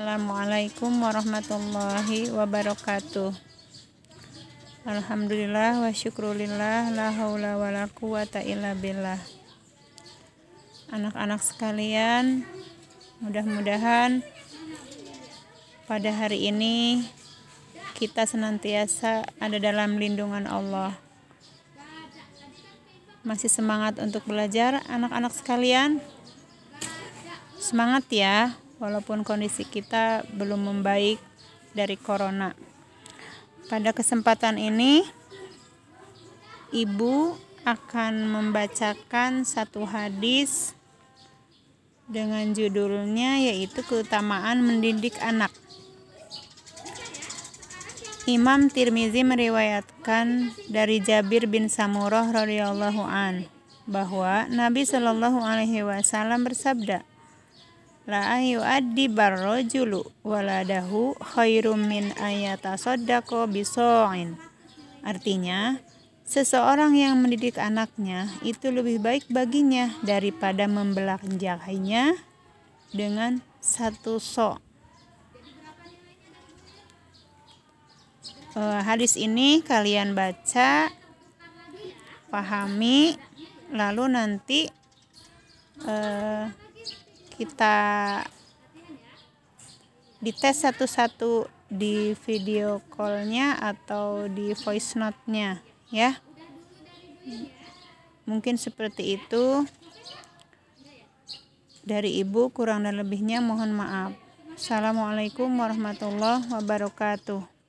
Assalamualaikum warahmatullahi wabarakatuh. Alhamdulillah wa syukrulillah la haula wa la quwata illa billah. Anak-anak sekalian mudah-mudahan pada hari ini kita senantiasa ada dalam lindungan Allah. Masih semangat untuk belajar anak-anak sekalian? Semangat ya walaupun kondisi kita belum membaik dari corona. Pada kesempatan ini, ibu akan membacakan satu hadis dengan judulnya yaitu keutamaan mendidik anak. Imam Tirmizi meriwayatkan dari Jabir bin Samurah radhiyallahu an bahwa Nabi Shallallahu alaihi wasallam bersabda, la yu'addibar rajulu waladahu khairum min ayatasaddaqo biso'in. Artinya, seseorang yang mendidik anaknya itu lebih baik baginya daripada membelanjakannya dengan satu so. Uh, hadis ini kalian baca, pahami, lalu nanti uh, kita dites satu-satu di video callnya atau di voice note-nya ya. Mungkin seperti itu. Dari ibu kurang dan lebihnya mohon maaf. Assalamualaikum warahmatullahi wabarakatuh